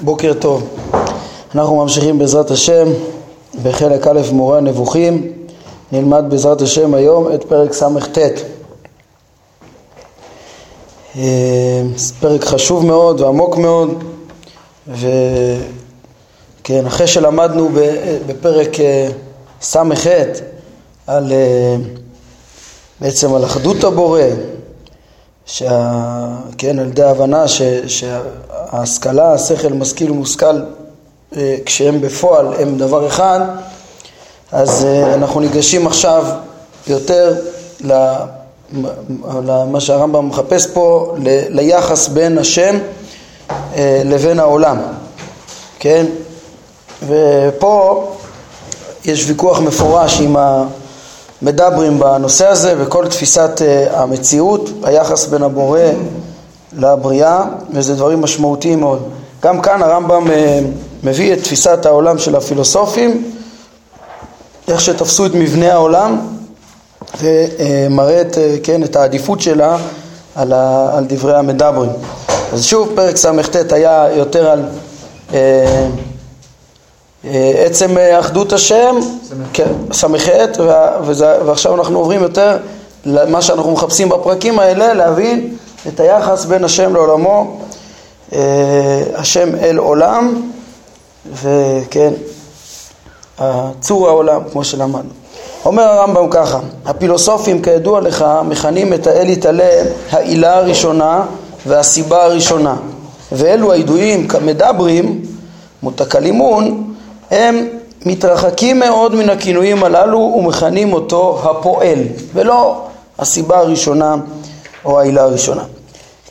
בוקר טוב. אנחנו ממשיכים בעזרת השם בחלק א' מורה הנבוכים. נלמד בעזרת השם היום את פרק ס"ט. אה, פרק חשוב מאוד ועמוק מאוד וכן, אחרי שלמדנו בפרק אה, ס"ח על אה, בעצם על אחדות הבורא שה... כן, על ידי ההבנה ש... שההשכלה, השכל משכיל ומושכל, אה, כשהם בפועל הם דבר אחד, אז אה, אנחנו ניגשים עכשיו יותר למה שהרמב"ם מחפש פה, ל... ליחס בין השם אה, לבין העולם, כן? ופה יש ויכוח מפורש עם ה... מדברים בנושא הזה וכל תפיסת אה, המציאות, היחס בין הבורא לבריאה, וזה דברים משמעותיים מאוד. גם כאן הרמב"ם אה, מביא את תפיסת העולם של הפילוסופים, איך שתפסו את מבנה העולם, ומראה את, אה, כן, את העדיפות שלה על, ה, על דברי המדברים. אז שוב, פרק ס"ט היה יותר על אה, עצם אה, אחדות השם, ס"ח, כן, ועכשיו אנחנו עוברים יותר למה שאנחנו מחפשים בפרקים האלה, להבין את היחס בין השם לעולמו, אה, השם אל עולם, וכן, צור העולם, כמו שלמדנו. אומר הרמב"ם ככה, הפילוסופים כידוע לך מכנים את האל יתעלה העילה הראשונה והסיבה הראשונה, ואלו הידועים כמדברים, מותקלימון, הם מתרחקים מאוד מן הכינויים הללו ומכנים אותו הפועל, ולא הסיבה הראשונה או העילה הראשונה.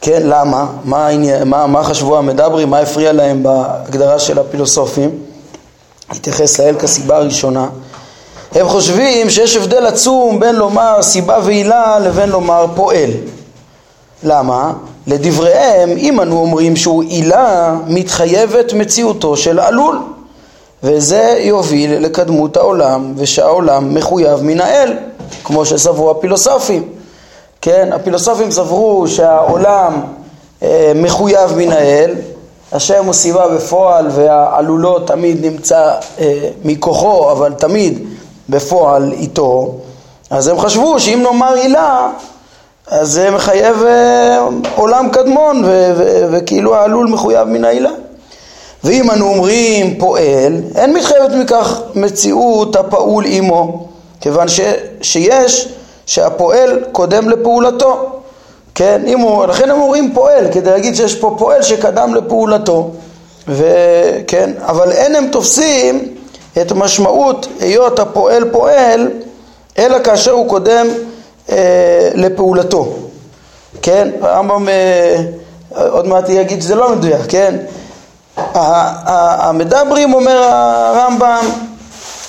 כן, למה? מה, מה, מה חשבו המדברים? מה הפריע להם בהגדרה של הפילוסופים? התייחס לאל כסיבה הראשונה. הם חושבים שיש הבדל עצום בין לומר סיבה ועילה לבין לומר פועל. למה? לדבריהם, אם אנו אומרים שהוא עילה, מתחייבת מציאותו של עלול. וזה יוביל לקדמות העולם ושהעולם מחויב מן האל, כמו שסברו הפילוסופים. כן, הפילוסופים סברו שהעולם אה, מחויב מן האל, השם הוא סיבה בפועל והעלולו תמיד נמצא אה, מכוחו, אבל תמיד בפועל איתו, אז הם חשבו שאם נאמר עילה, אז זה מחייב אה, עולם קדמון וכאילו העלול מחויב מן העילה. ואם אנו אומרים פועל, אין מתחייבת מכך מציאות הפעול עמו, כיוון ש, שיש שהפועל קודם לפעולתו. כן, אם הוא, לכן הם אומרים פועל, כדי להגיד שיש פה פועל שקדם לפעולתו. וכן, אבל אין הם תופסים את משמעות היות הפועל פועל, אלא כאשר הוא קודם אה, לפעולתו. כן, הרמב"ם אה, עוד מעט יגיד שזה לא מדויק, כן? המדברים, אומר הרמב"ם,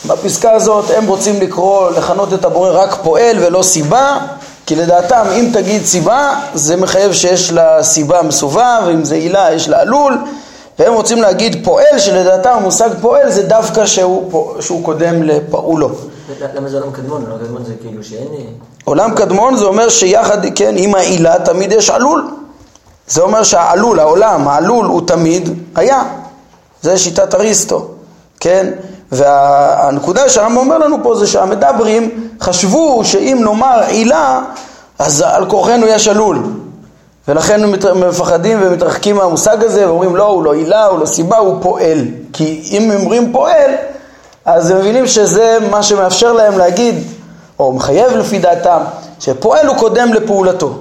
בפסקה הזאת הם רוצים לקרוא, לכנות את הבורא רק פועל ולא סיבה, כי לדעתם אם תגיד סיבה זה מחייב שיש לה סיבה מסובב, ואם זה עילה יש לה עלול, והם רוצים להגיד פועל, שלדעתם המושג פועל זה דווקא שהוא, שהוא קודם לפעולו. למה זה עולם קדמון? עולם קדמון זה כאילו שאין... עולם קדמון זה אומר שיחד, כן, עם העילה תמיד יש עלול. זה אומר שהעלול, העולם, העלול הוא תמיד היה. זה שיטת אריסטו, כן? והנקודה שהרמב"ם אומר לנו פה זה שהמדברים חשבו שאם נאמר עילה, אז על כורחנו יש עלול. ולכן הם מפחדים ומתרחקים מהמושג הזה ואומרים לא, הוא לא עילה, הוא לא סיבה, הוא פועל. כי אם אומרים פועל, אז הם מבינים שזה מה שמאפשר להם להגיד, או מחייב לפי דעתם, שפועל הוא קודם לפעולתו,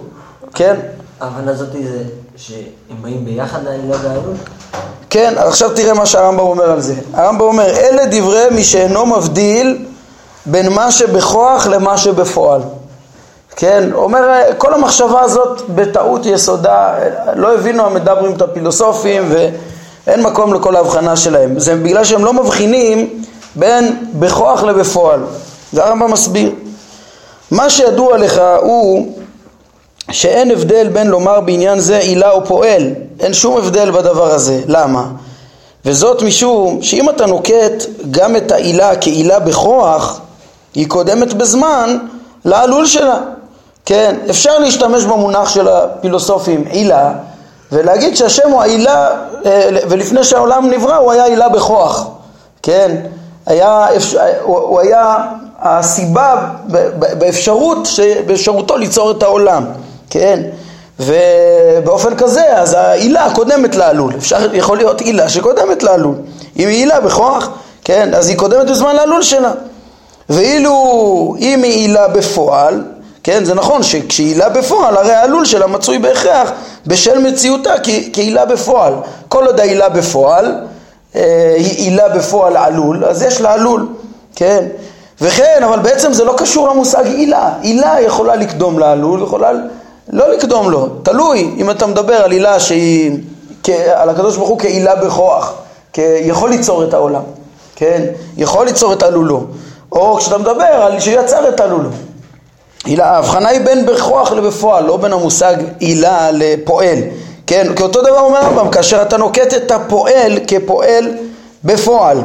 כן? ההבנה הזאת זה שהם באים ביחד לעלילה והעלות? כן, עכשיו תראה מה שהרמב"ם אומר על זה. הרמב"ם אומר, אלה דברי מי שאינו מבדיל בין מה שבכוח למה שבפועל. כן, אומר, כל המחשבה הזאת בטעות יסודה, לא הבינו המדברים את הפילוסופים ואין מקום לכל ההבחנה שלהם. זה בגלל שהם לא מבחינים בין בכוח לבפועל. זה הרמב"ם מסביר. מה שידוע לך הוא שאין הבדל בין לומר בעניין זה עילה או פועל, אין שום הבדל בדבר הזה. למה? וזאת משום שאם אתה נוקט גם את העילה כעילה בכוח, היא קודמת בזמן לעלול שלה. כן, אפשר להשתמש במונח של הפילוסופים עילה, ולהגיד שהשם הוא העילה, אה, ולפני שהעולם נברא הוא היה עילה בכוח, כן? היה, הוא היה הסיבה באפשרות, באפשרותו ליצור את העולם, כן? ובאופן כזה, אז העילה קודמת לעלול. אפשר, יכול להיות עילה שקודמת לעלול. אם היא עילה בכוח, כן, אז היא קודמת בזמן לעלול שלה. ואילו אם היא עילה בפועל, כן, זה נכון שכשהיא עילה בפועל, הרי העלול שלה מצוי בהכרח בשל מציאותה כעילה בפועל. כל עוד העילה בפועל, אה, היא עילה בפועל עלול, אז יש לה עלול, כן? וכן, אבל בעצם זה לא קשור למושג עילה. עילה יכולה לקדום לעלול, יכולה לא לקדום לו, תלוי אם אתה מדבר על עילה שהיא, על הקדוש ברוך הוא כעילה בכוח, כיכול ליצור את העולם, כן? יכול ליצור את עלולו. או כשאתה מדבר על שיצר את עלולו. ההבחנה היא בין בכוח לבפועל, לא בין המושג עילה לפועל. כן, כי אותו דבר אומר הרמב"ם, כאשר אתה נוקט את הפועל כפועל בפועל,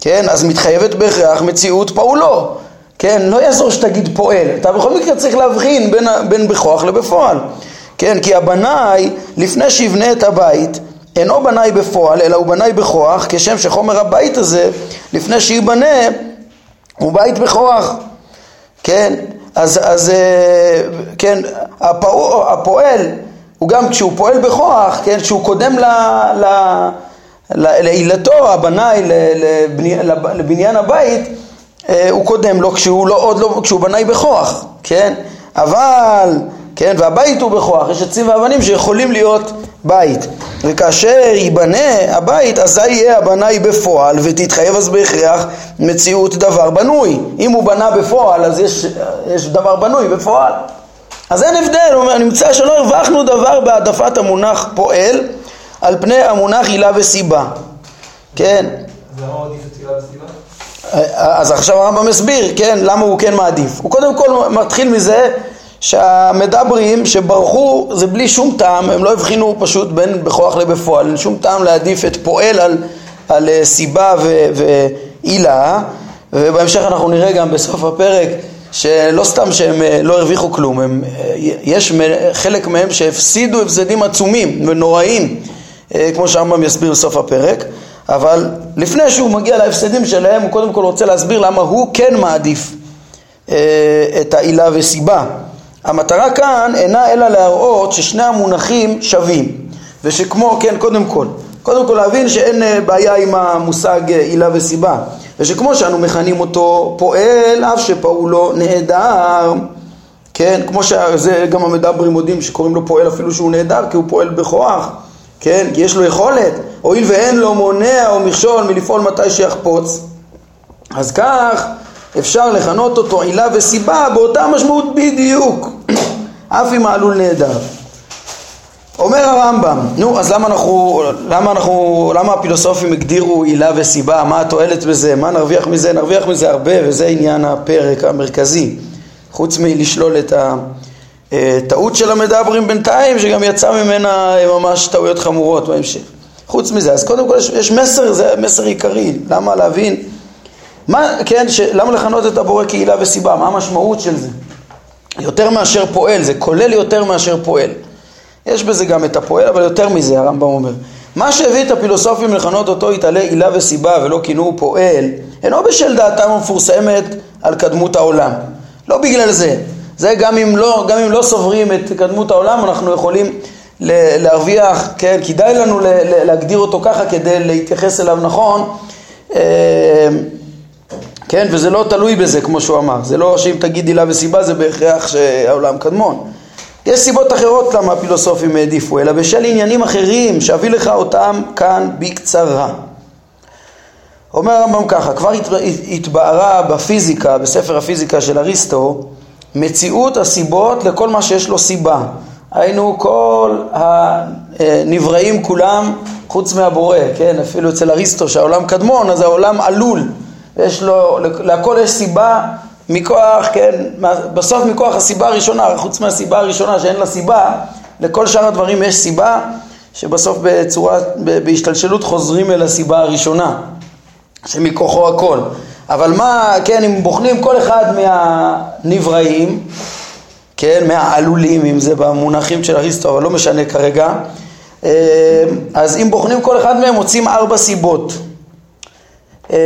כן, אז מתחייבת בהכרח מציאות פעולו, כן, לא יעזור שתגיד פועל, אתה בכל מקרה צריך להבחין בין, בין בכוח לבפועל, כן, כי הבנאי, לפני שיבנה את הבית, אינו בנאי בפועל, אלא הוא בנאי בכוח, כשם שחומר הבית הזה, לפני שייבנה, הוא בית בכוח, כן, אז, אז כן, הפועל, הפועל הוא גם כשהוא פועל בכוח, כן, כשהוא קודם ל... ל לעילתו, הבנאי, לבניין הבית, אה, הוא קודם לו כשהוא לא, עוד לא, כשהוא בנאי בכוח, כן? אבל, כן, והבית הוא בכוח, יש עצים ואבנים שיכולים להיות בית. וכאשר ייבנה הבית, אזי יהיה הבנאי בפועל, ותתחייב אז בהכרח מציאות דבר בנוי. אם הוא בנה בפועל, אז יש, יש דבר בנוי בפועל. אז אין הבדל, הוא אומר, נמצא שלא הרווחנו דבר בהעדפת המונח פועל על פני המונח עילה וסיבה. כן? אז עכשיו הרמב"ם מסביר, כן, למה הוא כן מעדיף. הוא קודם כל מתחיל מזה שהמדברים שברחו זה בלי שום טעם, הם לא הבחינו פשוט בין בכוח לבפועל, אין שום טעם להעדיף את פועל על, על אה, סיבה ועילה, ובהמשך אנחנו נראה גם בסוף הפרק שלא סתם שהם אה, לא הרוויחו כלום, הם, אה, יש חלק מהם שהפסידו הפסדים עצומים ונוראים, כמו שהרמב"ם יסביר בסוף הפרק, אבל לפני שהוא מגיע להפסדים שלהם, הוא קודם כל רוצה להסביר למה הוא כן מעדיף את העילה וסיבה. המטרה כאן אינה אלא להראות ששני המונחים שווים ושכמו, כן, קודם כל, קודם כל להבין שאין אה, בעיה עם המושג אה, עילה וסיבה ושכמו שאנו מכנים אותו פועל אף שפעולו נהדר כן, כמו שזה גם המדברים מודים שקוראים לו פועל אפילו שהוא נהדר כי הוא פועל בכוח כן, כי יש לו יכולת הואיל ואין לו מונע או מכשול מלפעול מתי שיחפוץ אז כך אפשר לכנות אותו עילה וסיבה באותה משמעות בדיוק, אף אם העלול נהדר. אומר הרמב"ם, נו, אז למה אנחנו, למה אנחנו, למה הפילוסופים הגדירו עילה וסיבה? מה התועלת בזה? מה נרוויח מזה? נרוויח מזה הרבה, וזה עניין הפרק המרכזי. חוץ מלשלול את הטעות של המדברים בינתיים, שגם יצא ממנה ממש טעויות חמורות בהמשך. חוץ מזה, אז קודם כל יש, יש מסר, זה מסר עיקרי, למה להבין מה, כן, ש... למה לכנות את הבורא קהילה וסיבה? מה המשמעות של זה? יותר מאשר פועל, זה כולל יותר מאשר פועל. יש בזה גם את הפועל, אבל יותר מזה הרמב"ם אומר. מה שהביא את הפילוסופים לכנות אותו יתעלה עילה וסיבה ולא כינוהו פועל, אינו בשל דעתם המפורסמת על קדמות העולם. לא בגלל זה. זה גם אם לא, גם אם לא סוברים את קדמות העולם, אנחנו יכולים להרוויח, כן, כדאי לנו להגדיר אותו ככה כדי להתייחס אליו נכון. אה, כן, וזה לא תלוי בזה, כמו שהוא אמר. זה לא שאם תגיד עילה וסיבה זה בהכרח שהעולם קדמון. יש סיבות אחרות למה הפילוסופים העדיפו, אלא בשל עניינים אחרים שאביא לך אותם כאן בקצרה. אומר הרמב"ם ככה, כבר התבהרה בפיזיקה, בספר הפיזיקה של אריסטו, מציאות הסיבות לכל מה שיש לו סיבה. היינו כל הנבראים כולם חוץ מהבורא, כן? אפילו אצל אריסטו שהעולם קדמון, אז העולם עלול. יש לו, להכל יש סיבה מכוח, כן, בסוף מכוח הסיבה הראשונה, חוץ מהסיבה הראשונה שאין לה סיבה, לכל שאר הדברים יש סיבה שבסוף בצורה, בהשתלשלות חוזרים אל הסיבה הראשונה, שמכוחו הכל. אבל מה, כן, אם בוחנים כל אחד מהנבראים, כן, מהעלולים, אם זה במונחים של אריסטו, אבל לא משנה כרגע, אה, אז אם בוחנים כל אחד מהם מוצאים ארבע סיבות. אה,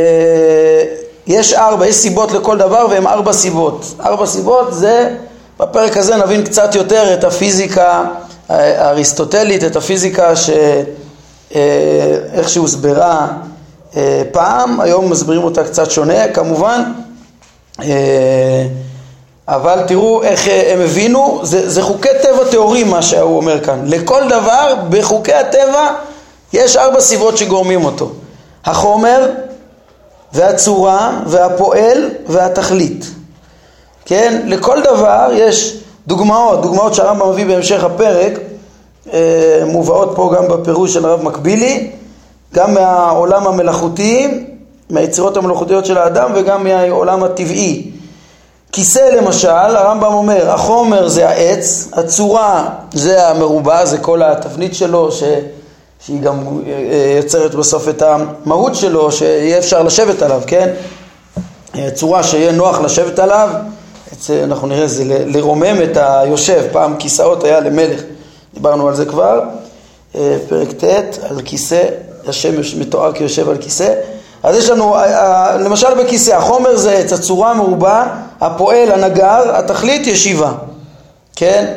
יש ארבע, יש סיבות לכל דבר והם ארבע סיבות. ארבע סיבות זה, בפרק הזה נבין קצת יותר את הפיזיקה האריסטוטלית, את הפיזיקה ש... איך שהוסברה פעם, היום מסבירים אותה קצת שונה כמובן. אבל תראו איך אה, הם הבינו, זה, זה חוקי טבע טהורים מה שהוא אומר כאן. לכל דבר בחוקי הטבע יש ארבע סיבות שגורמים אותו. החומר והצורה והפועל והתכלית. כן? לכל דבר יש דוגמאות, דוגמאות שהרמב"ם מביא בהמשך הפרק, אה, מובאות פה גם בפירוש של הרב מקבילי, גם מהעולם המלאכותי, מהיצירות המלאכותיות של האדם וגם מהעולם הטבעי. כיסא למשל, הרמב"ם אומר, החומר זה העץ, הצורה זה המרובע, זה כל התבנית שלו, ש... שהיא גם אה, יוצרת בסוף את המהות שלו, שיהיה אפשר לשבת עליו, כן? צורה שיהיה נוח לשבת עליו, אנחנו נראה, זה לרומם את היושב, פעם כיסאות היה למלך, דיברנו על זה כבר, אה, פרק ט', על כיסא, השם מתואר כיושב על כיסא, אז יש לנו, אה, אה, למשל בכיסא, החומר זה עץ, הצורה מרובה, הפועל, הנגר, התכלית ישיבה, כן?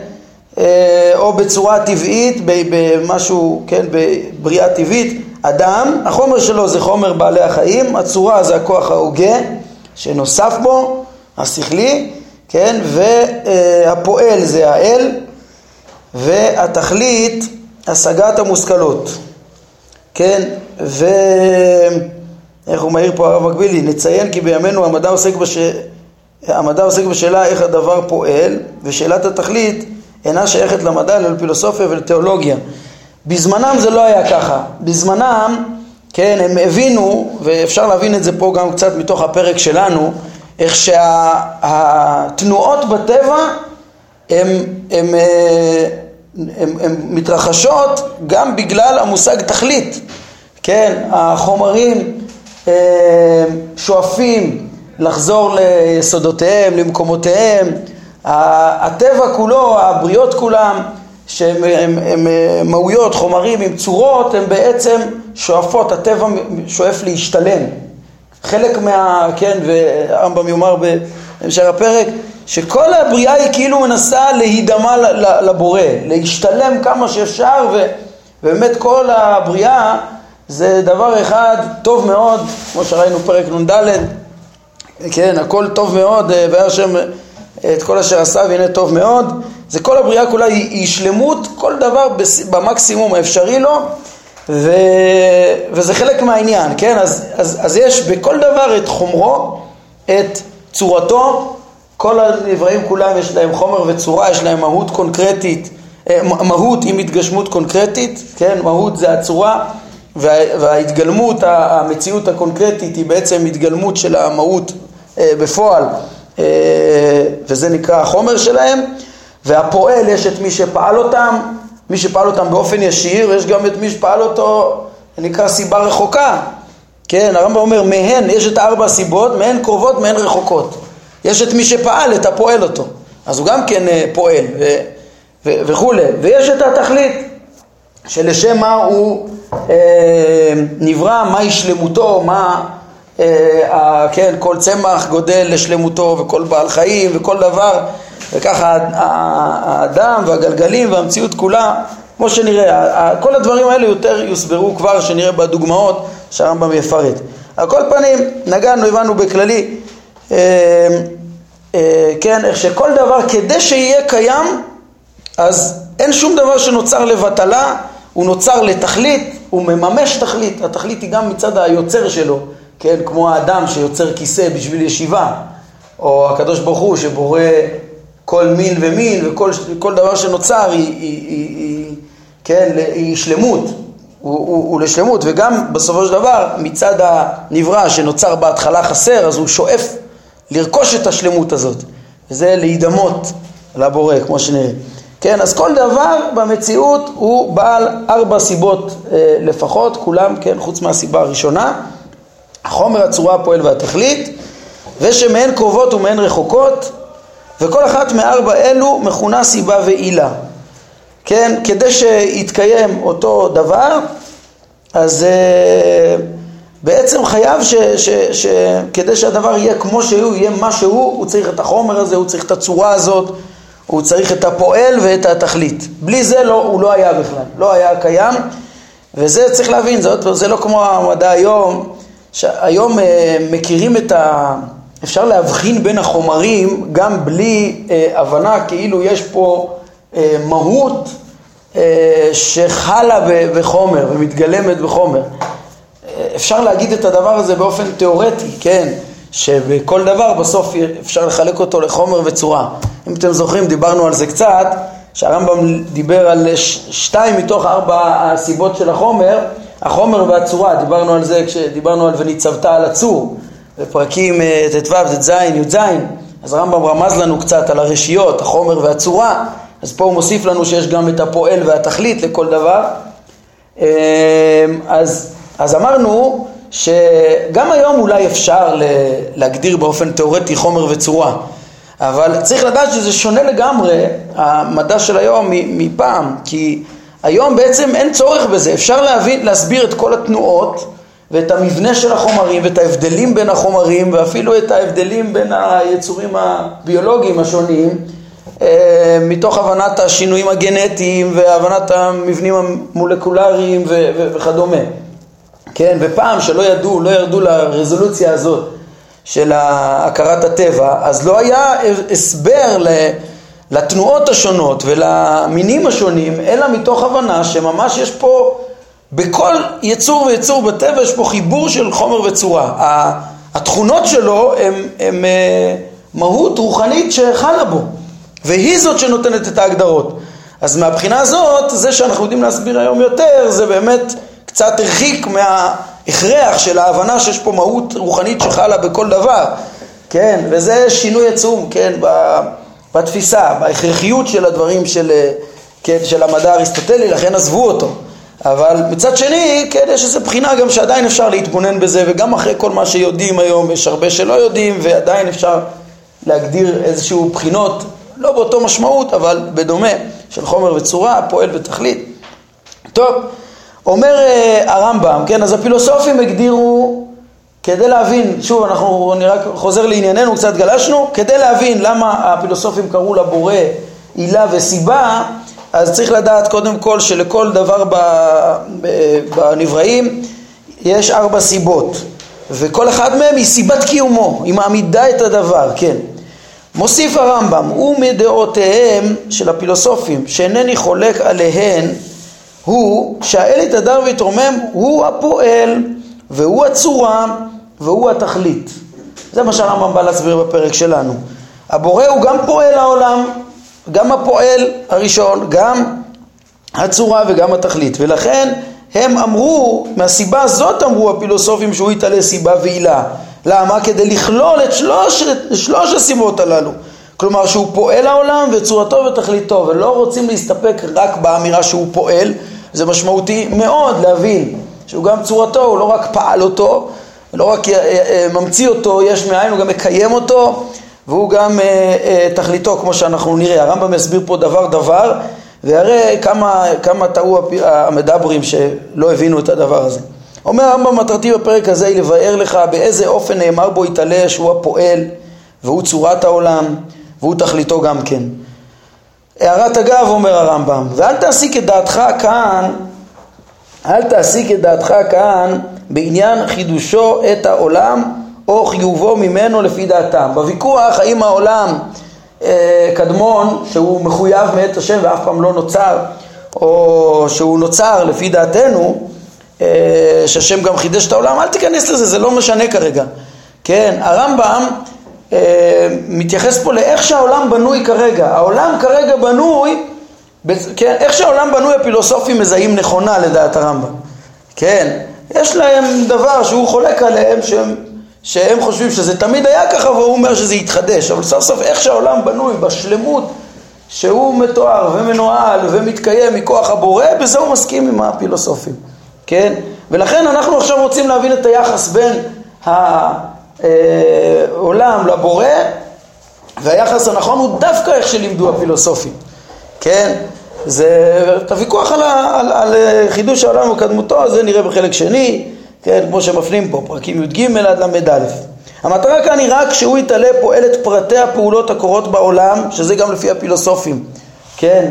אה, או בצורה טבעית, במשהו, כן, בבריאה טבעית, אדם, החומר שלו זה חומר בעלי החיים, הצורה זה הכוח ההוגה שנוסף בו, השכלי, כן, והפועל זה האל, והתכלית, השגת המושכלות, כן, ו... איך הוא מעיר פה הרב מקבילי, נציין כי בימינו המדע עוסק, בש... המדע עוסק בשאלה איך הדבר פועל, ושאלת התכלית אינה שייכת למדע אלא לפילוסופיה ולתיאולוגיה. בזמנם זה לא היה ככה. בזמנם, כן, הם הבינו, ואפשר להבין את זה פה גם קצת מתוך הפרק שלנו, איך שהתנועות שה... בטבע הן מתרחשות גם בגלל המושג תכלית. כן, החומרים אה, שואפים לחזור ליסודותיהם, למקומותיהם. הטבע כולו, הבריות כולם, הם, הם מהויות, חומרים עם צורות, הם בעצם שואפות, הטבע שואף להשתלם. חלק מה, כן, והרמב"ם יאמר בהמשך הפרק, שכל הבריאה היא כאילו מנסה להידמה לבורא, להשתלם כמה שאפשר, ובאמת כל הבריאה זה דבר אחד טוב מאוד, כמו שראינו פרק נ"ד, כן, הכל טוב מאוד, אה, והיה השם את כל אשר עשה והנה טוב מאוד, זה כל הבריאה כולה היא שלמות, כל דבר במקסימום האפשרי לו, ו, וזה חלק מהעניין, כן, אז, אז, אז יש בכל דבר את חומרו, את צורתו, כל הנבראים כולם יש להם חומר וצורה, יש להם מהות קונקרטית, אה, מהות עם התגשמות קונקרטית, כן, מהות זה הצורה וההתגלמות, המציאות הקונקרטית היא בעצם התגלמות של המהות אה, בפועל, אה, וזה נקרא החומר שלהם, והפועל יש את מי שפעל אותם, מי שפעל אותם באופן ישיר, ויש גם את מי שפעל אותו, נקרא סיבה רחוקה, כן, הרמב"ם אומר מהן, יש את ארבע הסיבות, מהן קרובות, מהן רחוקות. יש את מי שפעל, את הפועל אותו, אז הוא גם כן אה, פועל וכולי, ויש את התכלית, שלשם מה הוא אה, נברא, מהי שלמותו, מה, אה, כן, כל צמח גודל לשלמותו וכל בעל חיים וכל דבר, וככה האדם והגלגלים והמציאות כולה, כמו שנראה, כל הדברים האלה יותר יוסברו כבר, שנראה בדוגמאות שהרמב"ם יפרט. על כל פנים, נגענו, הבנו בכללי, אה, כן, איך שכל דבר כדי שיהיה קיים, אז אין שום דבר שנוצר לבטלה, הוא נוצר לתכלית, הוא מממש תכלית, התכלית היא גם מצד היוצר שלו, כן, כמו האדם שיוצר כיסא בשביל ישיבה, או הקדוש ברוך הוא שבורא כל מין ומין וכל דבר שנוצר היא, היא, היא, היא, כן, היא שלמות, הוא, הוא, הוא לשלמות, וגם בסופו של דבר מצד הנברא שנוצר בהתחלה חסר, אז הוא שואף לרכוש את השלמות הזאת, וזה להידמות לבורא, כמו שנראה. כן, אז כל דבר במציאות הוא בעל ארבע סיבות אה, לפחות, כולם, כן, חוץ מהסיבה הראשונה, החומר, הצורה, הפועל והתכלית, ושמהן קרובות ומהן רחוקות, וכל אחת מארבע אלו מכונה סיבה ועילה. כן, כדי שיתקיים אותו דבר, אז אה, בעצם חייב ש, ש, ש, כדי שהדבר יהיה כמו שהוא, יהיה מה שהוא, הוא צריך את החומר הזה, הוא צריך את הצורה הזאת, הוא צריך את הפועל ואת התכלית. בלי זה לא, הוא לא היה בכלל, לא היה קיים, וזה צריך להבין, זה, זה לא כמו המדע היום, שהיום אה, מכירים את ה... אפשר להבחין בין החומרים גם בלי אה, הבנה כאילו יש פה אה, מהות אה, שחלה בחומר ומתגלמת בחומר. אפשר להגיד את הדבר הזה באופן תיאורטי, כן, שבכל דבר בסוף אפשר לחלק אותו לחומר וצורה. אם אתם זוכרים, דיברנו על זה קצת, שהרמב"ם דיבר על שתיים מתוך ארבע הסיבות של החומר, החומר והצורה, דיברנו על זה כשדיברנו על וניצבת על הצור, בפרקים אה, ט"ו, ט"ז, י"ז, אז הרמב"ם רמז לנו קצת על הרשיות, החומר והצורה, אז פה הוא מוסיף לנו שיש גם את הפועל והתכלית לכל דבר. אמ, אז, אז אמרנו שגם היום אולי אפשר להגדיר באופן תיאורטי חומר וצורה, אבל צריך לדעת שזה שונה לגמרי, המדע של היום מפעם, כי היום בעצם אין צורך בזה, אפשר להבין, להסביר את כל התנועות ואת המבנה של החומרים ואת ההבדלים בין החומרים ואפילו את ההבדלים בין היצורים הביולוגיים השונים אה, מתוך הבנת השינויים הגנטיים והבנת המבנים המולקולריים וכדומה. כן, ופעם שלא ידעו, לא ירדו לרזולוציה הזאת של הכרת הטבע, אז לא היה הסבר לתנועות השונות ולמינים השונים, אלא מתוך הבנה שממש יש פה, בכל יצור ויצור בטבע יש פה חיבור של חומר וצורה. התכונות שלו הן אה, מהות רוחנית שחלה בו. והיא זאת שנותנת את ההגדרות. אז מהבחינה הזאת, זה שאנחנו יודעים להסביר היום יותר, זה באמת קצת הרחיק מההכרח של ההבנה שיש פה מהות רוחנית שחלה בכל דבר, כן, וזה שינוי עצום, כן, בתפיסה, בהכרחיות של הדברים של, כן, של המדע האריסטוטלי, לכן עזבו אותו. אבל מצד שני, כן, יש איזו בחינה גם שעדיין אפשר להתבונן בזה, וגם אחרי כל מה שיודעים היום, יש הרבה שלא יודעים, ועדיין אפשר להגדיר איזשהו בחינות לא באותו משמעות, אבל בדומה, של חומר וצורה, פועל ותכלית. טוב, אומר uh, הרמב"ם, כן, אז הפילוסופים הגדירו, כדי להבין, שוב, אנחנו, אני רק חוזר לענייננו, קצת גלשנו, כדי להבין למה הפילוסופים קראו לבורא עילה וסיבה, אז צריך לדעת קודם כל שלכל דבר בנבראים יש ארבע סיבות, וכל אחד מהם היא סיבת קיומו, היא מעמידה את הדבר, כן. מוסיף הרמב"ם, ומדעותיהם של הפילוסופים, שאינני חולק עליהן, הוא שהאל יתהדר ויתרומם הוא הפועל, והוא הצורה, והוא התכלית. זה מה שהרמב"ם בא להסביר בפרק שלנו. הבורא הוא גם פועל העולם, גם הפועל הראשון, גם הצורה וגם התכלית. ולכן הם אמרו, מהסיבה הזאת אמרו הפילוסופים שהוא יתעלה סיבה ועילה. למה? כדי לכלול את שלוש, שלוש הסיבות הללו. כלומר שהוא פועל העולם וצורתו ותכליתו, ולא רוצים להסתפק רק באמירה שהוא פועל, זה משמעותי מאוד להבין שהוא גם צורתו, הוא לא רק פעל אותו, לא רק אה, אה, ממציא אותו, יש מאין, הוא גם מקיים אותו, והוא גם אה, תכליתו, כמו שאנחנו נראה. הרמב"ם יסביר פה דבר דבר, ויראה כמה, כמה טעו המדברים שלא הבינו את הדבר הזה. אומר הרמב"ם מטרתי בפרק הזה היא לבאר לך באיזה אופן נאמר בו יתעלה שהוא הפועל והוא צורת העולם והוא תכליתו גם כן. הערת אגב אומר הרמב"ם ואל תעסיק את דעתך כאן אל תעסיק את דעתך כאן בעניין חידושו את העולם או חיובו ממנו לפי דעתם. בוויכוח האם העולם אה, קדמון שהוא מחויב מאת השם ואף פעם לא נוצר או שהוא נוצר לפי דעתנו אה, שהשם גם חידש את העולם, אל תיכנס לזה, זה לא משנה כרגע. כן, הרמב"ם מתייחס פה לאיך שהעולם בנוי כרגע. העולם כרגע בנוי, כן, איך שהעולם בנוי הפילוסופים מזהים נכונה לדעת הרמב"ם. כן, יש להם דבר שהוא חולק עליהם שהם, שהם חושבים שזה תמיד היה ככה והוא אומר שזה יתחדש, אבל סוף סוף איך שהעולם בנוי בשלמות שהוא מתואר ומנוהל ומתקיים מכוח הבורא, בזה הוא מסכים עם הפילוסופים. כן? ולכן אנחנו עכשיו רוצים להבין את היחס בין העולם לבורא, והיחס הנכון הוא דווקא איך שלימדו הפילוסופים, כן? זה את הוויכוח על, על, על חידוש העולם וקדמותו, זה נראה בחלק שני, כן, כמו שמפנים פה, פרקים י"ג עד ל"א. המטרה כאן היא רק שהוא יתעלה פועל את פרטי הפעולות הקורות בעולם, שזה גם לפי הפילוסופים, כן,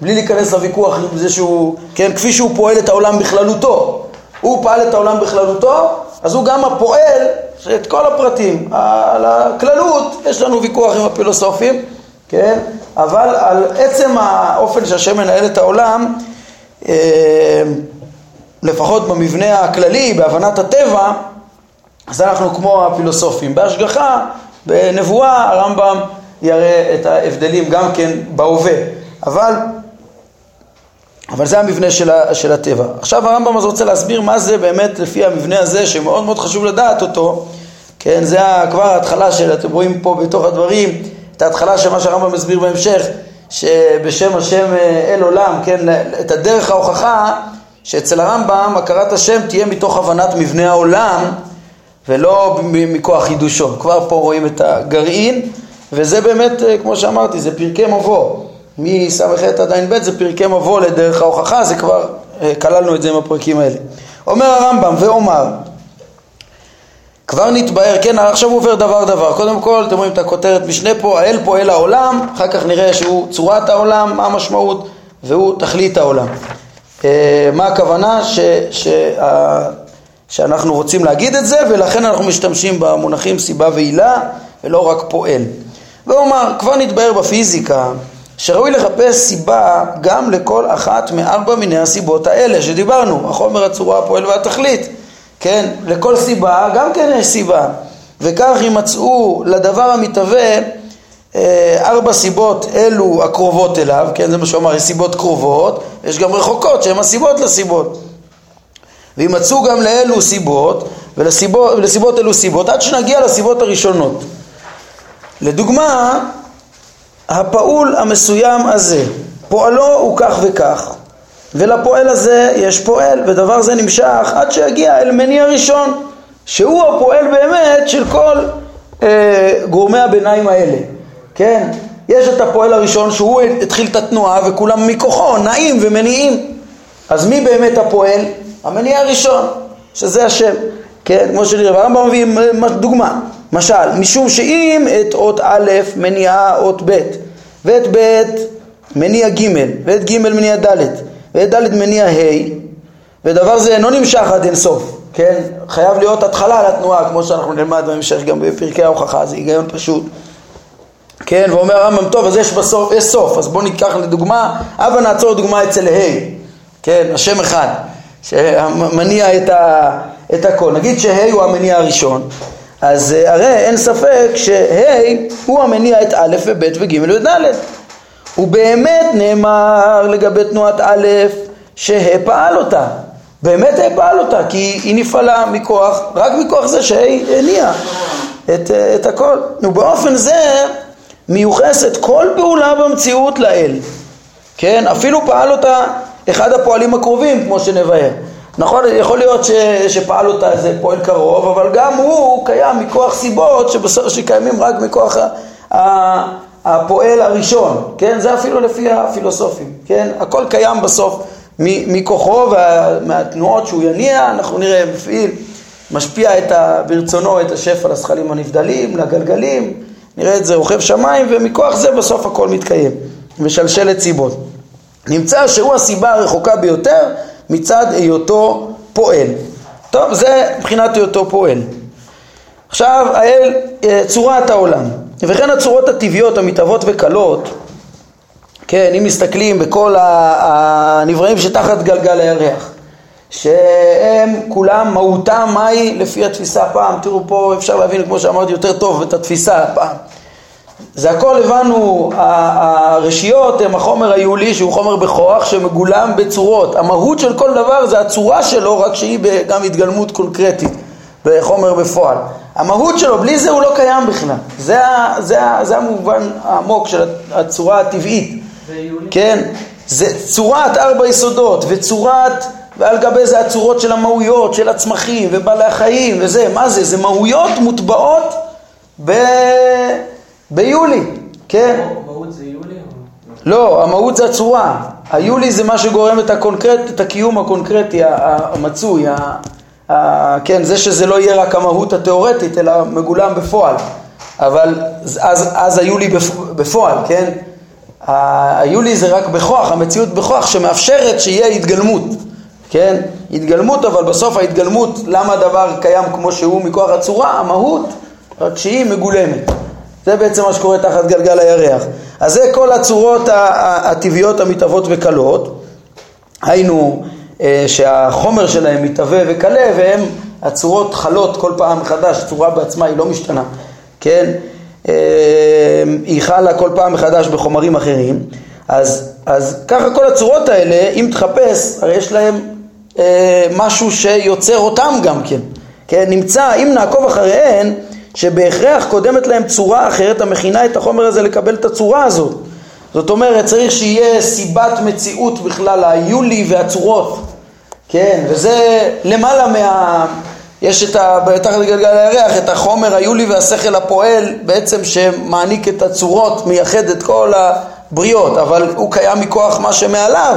בלי להיכנס לוויכוח עם זה שהוא, כן, כפי שהוא פועל את העולם בכללותו. הוא פעל את העולם בכללותו, אז הוא גם הפועל את כל הפרטים. על הכללות יש לנו ויכוח עם הפילוסופים, כן? אבל על עצם האופן שהשם מנהל את העולם, אה, לפחות במבנה הכללי, בהבנת הטבע, אז אנחנו כמו הפילוסופים. בהשגחה, בנבואה, הרמב"ם יראה את ההבדלים גם כן בהווה. אבל, אבל זה המבנה של, ה, של הטבע. עכשיו הרמב"ם אז רוצה להסביר מה זה באמת לפי המבנה הזה, שמאוד מאוד חשוב לדעת אותו. כן, זה כבר ההתחלה של, אתם רואים פה בתוך הדברים, את ההתחלה של מה שהרמב"ם מסביר בהמשך, שבשם השם אה, אל עולם, כן, את הדרך ההוכחה שאצל הרמב"ם הכרת השם תהיה מתוך הבנת מבנה העולם ולא מכוח חידושו. כבר פה רואים את הגרעין, וזה באמת, אה, כמו שאמרתי, זה פרקי מבוא. מס"ח עד ע"ב זה פרקי מבוא לדרך ההוכחה, זה כבר אה, כללנו את זה עם הפרקים האלה. אומר הרמב"ם, ואומר, כבר נתבהר, כן, עכשיו עובר דבר דבר. קודם כל, אתם רואים את הכותרת משנה פה, האל פועל העולם, אחר כך נראה שהוא צורת העולם, מה המשמעות, והוא תכלית העולם. אה, מה הכוונה? ש, ש, שאנחנו רוצים להגיד את זה, ולכן אנחנו משתמשים במונחים סיבה ועילה, ולא רק פועל. ואומר, כבר נתבהר בפיזיקה, שראוי לחפש סיבה גם לכל אחת מארבע מיני הסיבות האלה שדיברנו, החומר, הצורה, הפועל והתכלית. כן, לכל סיבה גם כן יש סיבה, וכך יימצאו לדבר המתהווה אה, ארבע סיבות אלו הקרובות אליו, כן, זה מה שהוא אמר, יש סיבות קרובות, יש גם רחוקות שהן הסיבות לסיבות. וימצאו גם לאלו סיבות, ולסיבות, ולסיבות אלו סיבות, עד שנגיע לסיבות הראשונות. לדוגמה, הפעול המסוים הזה, פועלו הוא כך וכך, ולפועל הזה יש פועל, ודבר זה נמשך עד שיגיע אל מניע ראשון, שהוא הפועל באמת של כל אה, גורמי הביניים האלה, כן? יש את הפועל הראשון שהוא התחיל את התנועה וכולם מכוחו נעים ומניעים. אז מי באמת הפועל? המניע הראשון, שזה השם, כן? כמו שנראה, והרמב"ם מביא דוגמה, משל, משום שאם את אות א' מניעה אות ב', ואת ב' מניע ג', ואת ג' מניע ד', ואת ד' מניע ה', ודבר זה אינו נמשך עד אינסוף, כן? חייב להיות התחלה לתנועה, כמו שאנחנו נלמד בהמשך גם בפרקי ההוכחה, זה היגיון פשוט. כן, ואומר הרמב"ם, טוב, אז יש בסוף, יש סוף, אז בואו ניקח לדוגמה, הבה נעצור דוגמה אצל ה', כן, השם אחד, שמניע את, ה, את הכל. נגיד שה' הוא המניע הראשון, אז אה, הרי אין ספק שה' הוא המניע את א' וב' וג' וד'. ובאמת נאמר לגבי תנועת א' שה' פעל אותה. באמת ה' פעל אותה, כי היא נפעלה מכוח, רק מכוח זה שה' הניע את, את הכל. ובאופן זה מיוחסת כל פעולה במציאות לאל. כן? אפילו פעל אותה אחד הפועלים הקרובים, כמו שנבהר. נכון, יכול להיות ש, שפעל אותה איזה פועל קרוב, אבל גם הוא קיים מכוח סיבות שבסוף שקיימים רק מכוח ה, ה, הפועל הראשון, כן? זה אפילו לפי הפילוסופים, כן? הכל קיים בסוף מכוחו ומהתנועות שהוא יניע, אנחנו נראה, מפעיל, משפיע את ה, ברצונו את השפע לזכלים הנבדלים, לגלגלים, נראה את זה רוכב שמיים, ומכוח זה בסוף הכל מתקיים, משלשלת סיבות. נמצא שהוא הסיבה הרחוקה ביותר מצד היותו פועל. טוב, זה מבחינת היותו פועל. עכשיו, האל, אה, צורת העולם. וכן הצורות הטבעיות המתהוות וקלות, כן, אם מסתכלים בכל הנבראים שתחת גלגל הירח, שהם כולם מהותם מהי לפי התפיסה פעם, תראו פה אפשר להבין כמו שאמרתי יותר טוב את התפיסה פעם. זה הכל הבנו, הרשיות הם החומר היולי שהוא חומר בכוח שמגולם בצורות. המהות של כל דבר זה הצורה שלו רק שהיא גם התגלמות קונקרטית בחומר בפועל. המהות שלו, בלי זה הוא לא קיים בכלל. זה, זה, זה המובן העמוק של הצורה הטבעית. כן? זה צורת ארבע יסודות וצורת, ועל גבי זה הצורות של המהויות, של הצמחים ובעלי החיים וזה, מה זה? זה מהויות מוטבעות ב... ביולי, כן? המהות זה יולי? לא, המהות זה הצורה. היו לי זה מה שגורם את הקונקרט, את הקיום הקונקרטי המצוי, ה, ה, כן, זה שזה לא יהיה רק המהות התיאורטית, אלא מגולם בפועל. אבל אז, אז היו לי בפועל, כן? היו לי זה רק בכוח, המציאות בכוח שמאפשרת שיהיה התגלמות, כן? התגלמות, אבל בסוף ההתגלמות, למה הדבר קיים כמו שהוא מכוח הצורה, המהות, רק שהיא מגולמת. זה בעצם מה שקורה תחת גלגל הירח. אז זה כל הצורות הטבעיות המתהוות וקלות, היינו אה, שהחומר שלהם מתהווה וקלה והם הצורות חלות כל פעם מחדש, צורה בעצמה היא לא משתנה, כן? אה, היא חלה כל פעם מחדש בחומרים אחרים, אז, אז ככה כל הצורות האלה, אם תחפש, הרי יש להם אה, משהו שיוצר אותם גם כן, כן? נמצא, אם נעקוב אחריהן, שבהכרח קודמת להם צורה אחרת המכינה את החומר הזה לקבל את הצורה הזאת. זאת אומרת, צריך שיהיה סיבת מציאות בכלל, היולי והצורות, כן, וזה למעלה מה... יש את ה... תחת גלגל הירח, את החומר היולי והשכל הפועל בעצם שמעניק את הצורות, מייחד את כל הבריות, אבל הוא קיים מכוח מה שמעליו,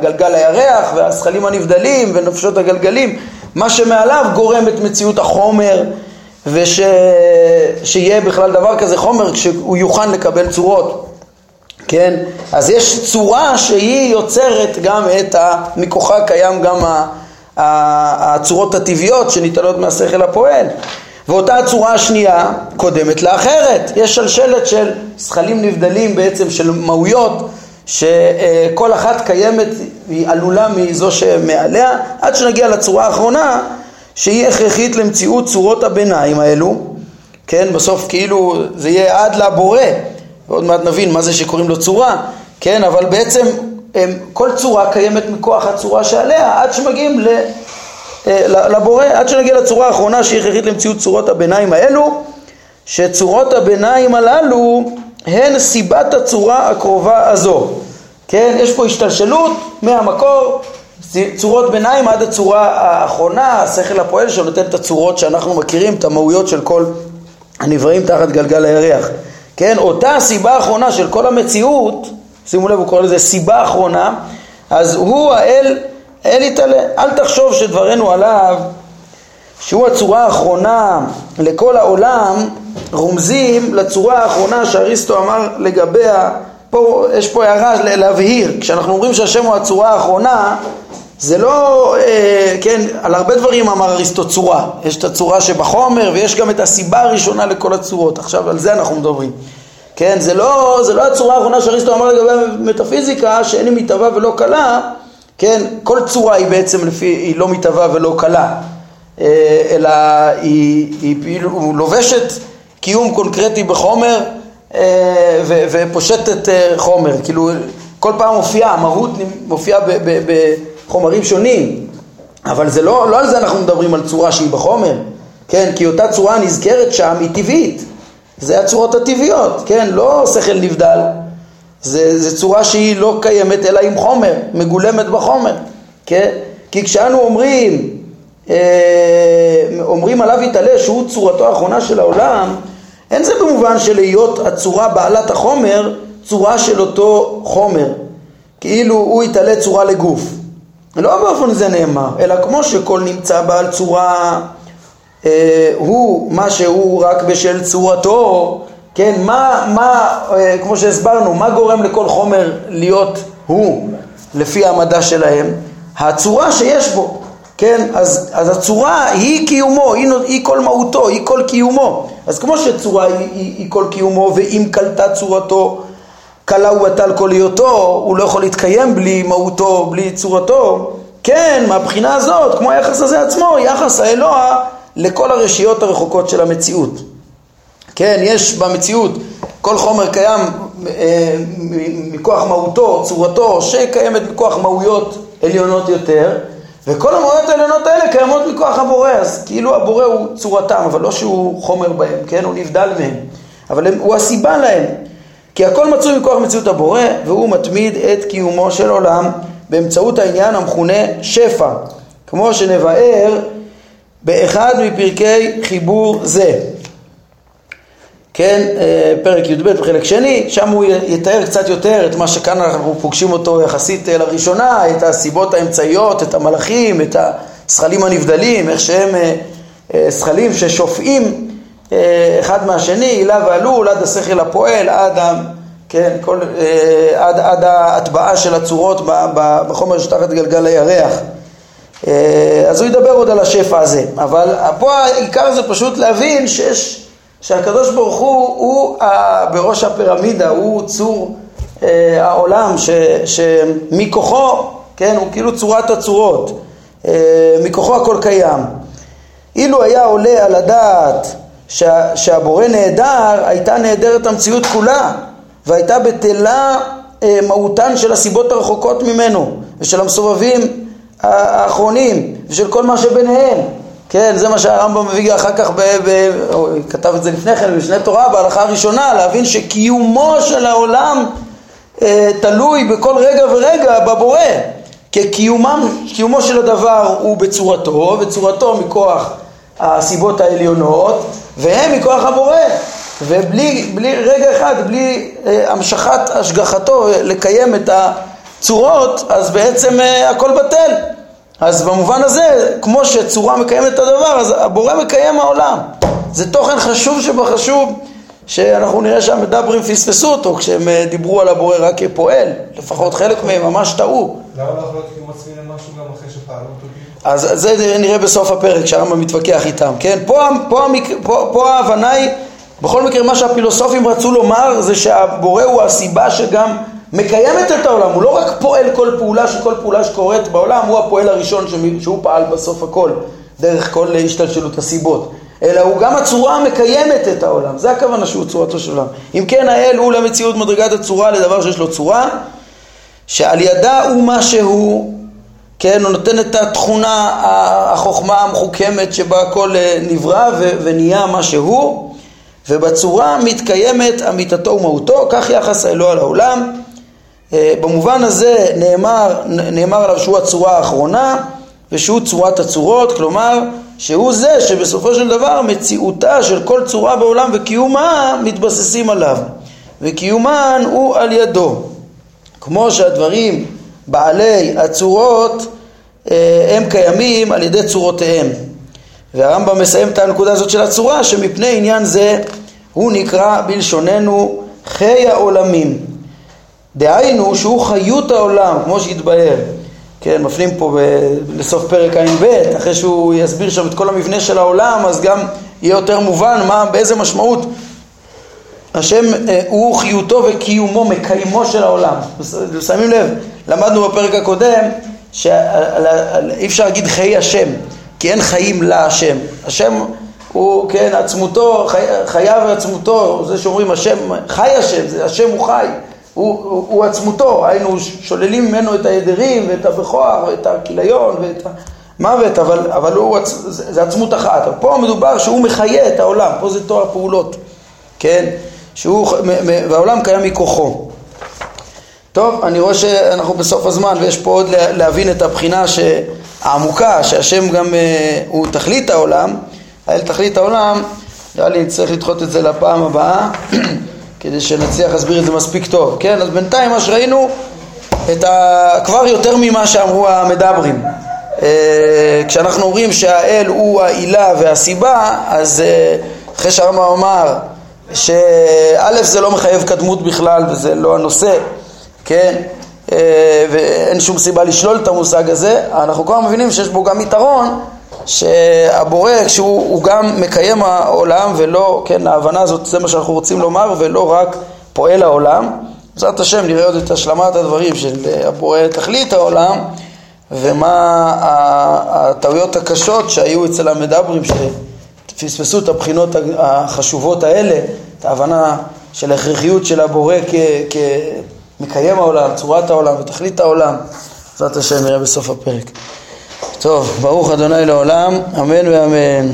גלגל הירח והזכלים הנבדלים ונפשות הגלגלים, מה שמעליו גורם את מציאות החומר ושיהיה בכלל דבר כזה חומר כשהוא יוכן לקבל צורות, כן? אז יש צורה שהיא יוצרת גם את ה... מכוחה קיים גם ה... הצורות הטבעיות שניתנות מהשכל הפועל. ואותה הצורה השנייה קודמת לאחרת. יש שלשלת של זכלים נבדלים בעצם של מהויות שכל אחת קיימת, היא עלולה מזו שמעליה. עד שנגיע לצורה האחרונה שהיא הכרחית למציאות צורות הביניים האלו, כן, בסוף כאילו זה יהיה עד לבורא, ועוד מעט נבין מה זה שקוראים לו צורה, כן, אבל בעצם הם, כל צורה קיימת מכוח הצורה שעליה עד שמגיעים ל, אה, לבורא, עד שנגיע לצורה האחרונה שהיא הכרחית למציאות צורות הביניים האלו, שצורות הביניים הללו הן סיבת הצורה הקרובה הזו, כן, יש פה השתלשלות מהמקור צורות ביניים עד הצורה האחרונה, השכל הפועל שנותן את הצורות שאנחנו מכירים, את המהויות של כל הנבראים תחת גלגל הירח. כן, אותה הסיבה האחרונה של כל המציאות, שימו לב, הוא קורא לזה סיבה אחרונה, אז הוא האל, אל יתעלה. אל תחשוב שדברנו עליו, שהוא הצורה האחרונה לכל העולם, רומזים לצורה האחרונה שאריסטו אמר לגביה, פה, יש פה הערה להבהיר, כשאנחנו אומרים שהשם הוא הצורה האחרונה, זה לא, אה, כן, על הרבה דברים אמר אריסטו צורה, יש את הצורה שבחומר ויש גם את הסיבה הראשונה לכל הצורות, עכשיו על זה אנחנו מדברים, כן, זה לא, זה לא הצורה האחרונה שאריסטו אמר לגבי מטאפיזיקה שאין היא מתהווה ולא קלה, כן, כל צורה היא בעצם לפי, היא לא מתהווה ולא קלה, אה, אלא היא, היא היא לובשת קיום קונקרטי בחומר אה, ו, ופושטת אה, חומר, כאילו כל פעם מופיעה, המהות מופיעה ב... ב, ב חומרים שונים, אבל זה לא, לא על זה אנחנו מדברים על צורה שהיא בחומר, כן? כי אותה צורה נזכרת שם היא טבעית, זה הצורות הטבעיות, כן? לא שכל נבדל, זה, זה צורה שהיא לא קיימת אלא עם חומר, מגולמת בחומר, כן? כי כשאנו אומרים, אה, אומרים עליו יתעלה שהוא צורתו האחרונה של העולם, אין זה במובן של להיות הצורה בעלת החומר, צורה של אותו חומר, כאילו הוא יתעלה צורה לגוף. לא באופן זה נאמר, אלא כמו שכל נמצא בעל צורה אה, הוא מה שהוא רק בשל צורתו, כן, מה, מה אה, כמו שהסברנו, מה גורם לכל חומר להיות הוא לפי המדע שלהם? הצורה שיש בו, כן, אז, אז הצורה היא קיומו, היא, היא כל מהותו, היא כל קיומו, אז כמו שצורה היא, היא, היא כל קיומו ואם קלטה צורתו כלה הוא בטל כל היותו, הוא לא יכול להתקיים בלי מהותו, בלי צורתו. כן, מהבחינה הזאת, כמו היחס הזה עצמו, יחס האלוה לכל הרשיות הרחוקות של המציאות. כן, יש במציאות, כל חומר קיים אה, מכוח מהותו, צורתו, שקיימת מכוח מהויות עליונות יותר, וכל המהויות העליונות האלה קיימות מכוח הבורא, אז כאילו הבורא הוא צורתם, אבל לא שהוא חומר בהם, כן, הוא נבדל מהם, אבל הם, הוא הסיבה להם. כי הכל מצוי מכוח מציאות הבורא, והוא מתמיד את קיומו של עולם באמצעות העניין המכונה שפע, כמו שנבאר באחד מפרקי חיבור זה. כן, אה, פרק י"ב בחלק שני, שם הוא יתאר קצת יותר את מה שכאן אנחנו פוגשים אותו יחסית אה, לראשונה, את הסיבות האמצעיות, את המלאכים, את הזכלים הנבדלים, איך שהם זכלים ששופעים אחד מהשני, הילה ועלול, עד השכל הפועל, עד, ה, כן, כל, עד, עד ההטבעה של הצורות בחומר שתחת גלגל הירח. אז הוא ידבר עוד על השפע הזה, אבל פה העיקר זה פשוט להבין שיש שהקדוש ברוך הוא, הוא בראש הפירמידה, הוא צור אה, העולם, ש, שמכוחו, כן, הוא כאילו צורת הצורות, אה, מכוחו הכל קיים. אילו היה עולה על הדעת שה, שהבורא נהדר, הייתה נהדרת המציאות כולה, והייתה בטלה אה, מהותן של הסיבות הרחוקות ממנו, ושל המסובבים האחרונים, ושל כל מה שביניהם. כן, זה מה שהרמב"ם מביא אחר כך, ב, ב, הוא כתב את זה לפני כן במשנה תורה, בהלכה הראשונה, להבין שקיומו של העולם אה, תלוי בכל רגע ורגע בבורא. כי קיומו של הדבר הוא בצורתו, וצורתו מכוח הסיבות העליונות, והם מכוח הבורא. ובלי בלי, רגע אחד, בלי אה, המשכת השגחתו לקיים את הצורות, אז בעצם אה, הכל בטל. אז במובן הזה, כמו שצורה מקיימת את הדבר, אז הבורא מקיים העולם. זה תוכן חשוב שבחשוב, שאנחנו נראה שהמדברים פספסו אותו כשהם אה, דיברו על הבורא רק כפועל, לפחות חלק מהם ממש טעו. למה לא יכול להיות כאילו מצביעים למשהו גם אחרי שפעלו אותו? אז זה נראה בסוף הפרק, שהרמב"ם מתווכח איתם, כן? פה, פה, פה, פה ההבנה היא, בכל מקרה מה שהפילוסופים רצו לומר זה שהבורא הוא הסיבה שגם מקיימת את העולם, הוא לא רק פועל כל פעולה שכל פעולה שקורית בעולם, הוא הפועל הראשון שהוא פעל בסוף הכל, דרך כל השתלשלות הסיבות, אלא הוא גם הצורה המקיימת את העולם, זה הכוונה שהוא צורתו של עולם. אם כן האל הוא למציאות מדרגת הצורה לדבר שיש לו צורה, שעל ידה הוא מה שהוא, כן, הוא נותן את התכונה, החוכמה המחוכמת שבה הכל אה, נברא ונהיה מה שהוא, ובצורה מתקיימת אמיתתו ומהותו, כך יחס האלוה על העולם. אה, במובן הזה נאמר, נאמר עליו שהוא הצורה האחרונה ושהוא צורת הצורות, כלומר שהוא זה שבסופו של דבר מציאותה של כל צורה בעולם וקיומה מתבססים עליו. וקיומן הוא על ידו. כמו שהדברים בעלי הצורות אה, הם קיימים על ידי צורותיהם. והרמב"ם מסיים את הנקודה הזאת של הצורה שמפני עניין זה הוא נקרא בלשוננו חיי העולמים. דהיינו שהוא חיות העולם, כמו שהתבהר. כן, מפנים פה ב- לסוף פרק ע"ב, אחרי שהוא יסביר שם את כל המבנה של העולם, אז גם יהיה יותר מובן מה, באיזה משמעות השם אה, הוא חיותו וקיומו, מקיימו של העולם. שמים לב, למדנו בפרק הקודם שאי אפשר להגיד חיי השם, כי אין חיים להשם. השם הוא, כן, עצמותו, חי, חייו ועצמותו, זה שאומרים השם, חי השם, זה השם הוא חי. הוא, הוא, הוא עצמותו, היינו שוללים ממנו את ההדרים ואת הבכוח ואת הכיליון ואת המוות, אבל, אבל הוא, זה, זה עצמות אחת. פה מדובר שהוא מחיה את העולם, פה זה תואר פעולות, כן? שהוא, והעולם קיים מכוחו. טוב, אני רואה שאנחנו בסוף הזמן ויש פה עוד להבין את הבחינה העמוקה, שהשם גם אה, הוא תכלית העולם, האל תכלית העולם, נראה לי נצטרך לדחות את זה לפעם הבאה כדי שנצליח להסביר את זה מספיק טוב, כן? אז בינתיים מה שראינו, את ה... כבר יותר ממה שאמרו המדברים. אה, כשאנחנו אומרים שהאל הוא העילה והסיבה, אז אה, אחרי שהרמב"ם אמר שא' זה לא מחייב קדמות בכלל וזה לא הנושא, כן? אה, ואין שום סיבה לשלול את המושג הזה, אנחנו כבר מבינים שיש בו גם יתרון שהבורא כשהוא גם מקיים העולם ולא, כן, ההבנה הזאת זה מה שאנחנו רוצים לומר ולא רק פועל העולם. בעזרת השם נראה עוד את השלמת הדברים של הבורא תכלית העולם ומה הטעויות הקשות שהיו אצל המדברים שפספסו את הבחינות החשובות האלה, את ההבנה של ההכרחיות של הבורא כמקיים העולם, צורת העולם ותכלית העולם. בעזרת השם נראה בסוף הפרק. טוב, ברוך אדוני לעולם, אמן ואמן.